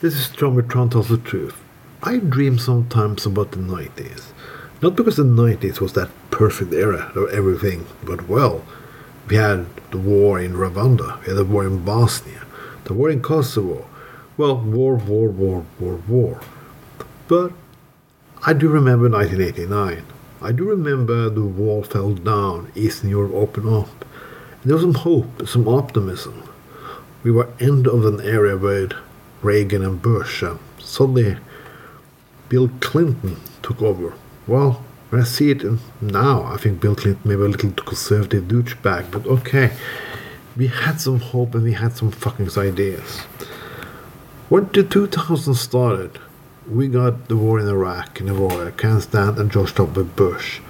This is John Tron Tells the Truth. I dream sometimes about the 90s. Not because the 90s was that perfect era of everything but well. We had the war in Rwanda, we had the war in Bosnia, the war in Kosovo. Well, war, war, war, war, war. But I do remember 1989. I do remember the wall fell down, Eastern Europe opened up. There was some hope, some optimism. We were end of an era with Reagan and Bush. Suddenly, Bill Clinton took over. Well, when I see it now, I think Bill Clinton may be a little conservative douchebag, but okay. We had some hope and we had some fucking ideas. When the 2000s started, we got the war in Iraq and the war in Afghanistan and George W. Bush.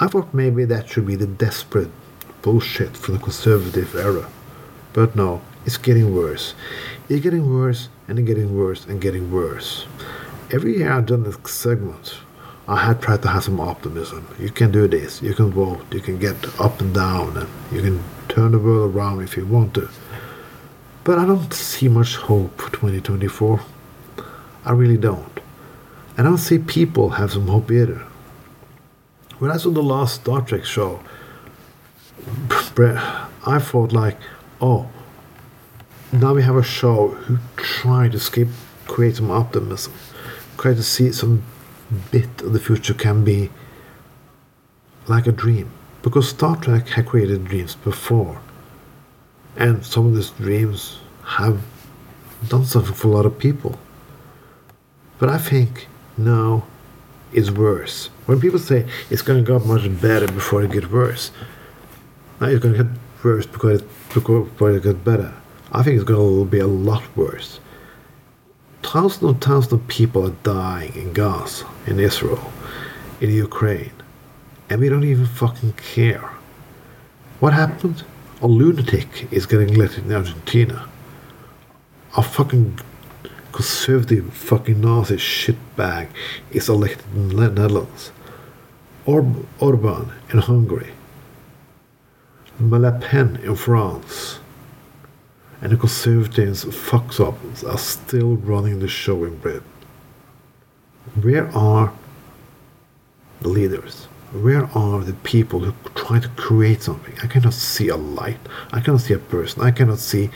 I thought maybe that should be the desperate bullshit for the conservative era. But no, it's getting worse. It's getting worse and it's getting worse and getting worse. Every year I've done this segment, I had tried to have some optimism. You can do this, you can vote, you can get up and down, and you can turn the world around if you want to. But I don't see much hope for 2024. I really don't. And I don't see people have some hope either. When I saw the last Star Trek show, I thought like, oh, now we have a show who try to skip, create some optimism, try to see some bit of the future can be like a dream. Because Star Trek had created dreams before. And some of these dreams have done something for a lot of people. But I think now it's worse. When people say it's going to get much better before it gets worse, now it's going to get worse because it, before it gets better. I think it's going to be a lot worse. Thousands and thousands of people are dying in Gaza, in Israel, in Ukraine, and we don't even fucking care. What happened? A lunatic is getting elected in Argentina. A fucking conservative fucking Nazi shitbag is elected in the Netherlands. Or- Orban in Hungary. Le Pen in France. And the conservatives fucks up are still running the show in Britain. Where are the leaders? Where are the people who try to create something? I cannot see a light. I cannot see a person. I cannot see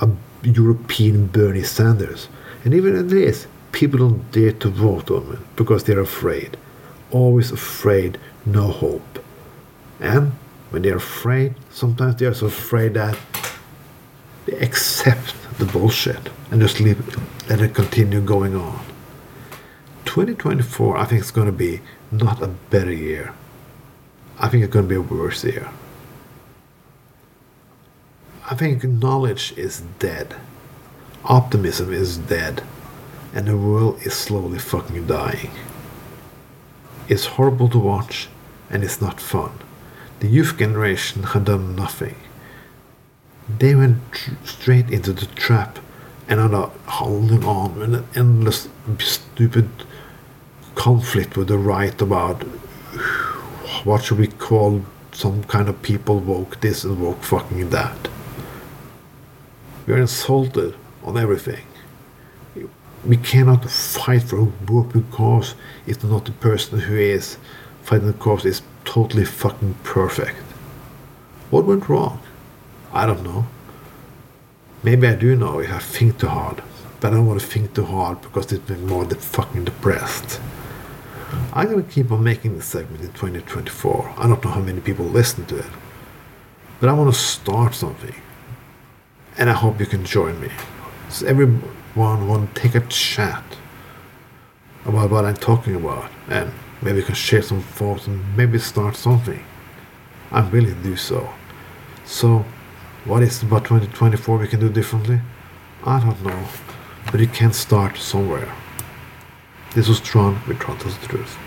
a European Bernie Sanders. And even in this, people don't dare to vote on him because they're afraid. Always afraid, no hope. And when they're afraid, sometimes they're so afraid that they accept the bullshit and just leave let it continue going on. 2024, I think it's going to be not a better year. I think it's going to be a worse year. I think knowledge is dead. Optimism is dead. And the world is slowly fucking dying. It's horrible to watch and it's not fun. The youth generation had done nothing. They went tr- straight into the trap and are not holding on in an endless stupid conflict with the right about what should we call some kind of people woke this and woke fucking that. We are insulted on everything. We cannot fight for a working cause if not the person who is fighting the cause is totally fucking perfect. What went wrong? I don't know. Maybe I do know if I think too hard, but I don't want to think too hard because it makes me more fucking depressed. I'm gonna keep on making this segment in 2024. I don't know how many people listen to it, but I want to start something, and I hope you can join me. So everyone want to take a chat about what I'm talking about, and maybe we can share some thoughts and maybe start something. I'm willing to do so. So, what is about 2024 we can do differently? I don't know, but you can start somewhere. This was Tron with Tron Tells the Truth.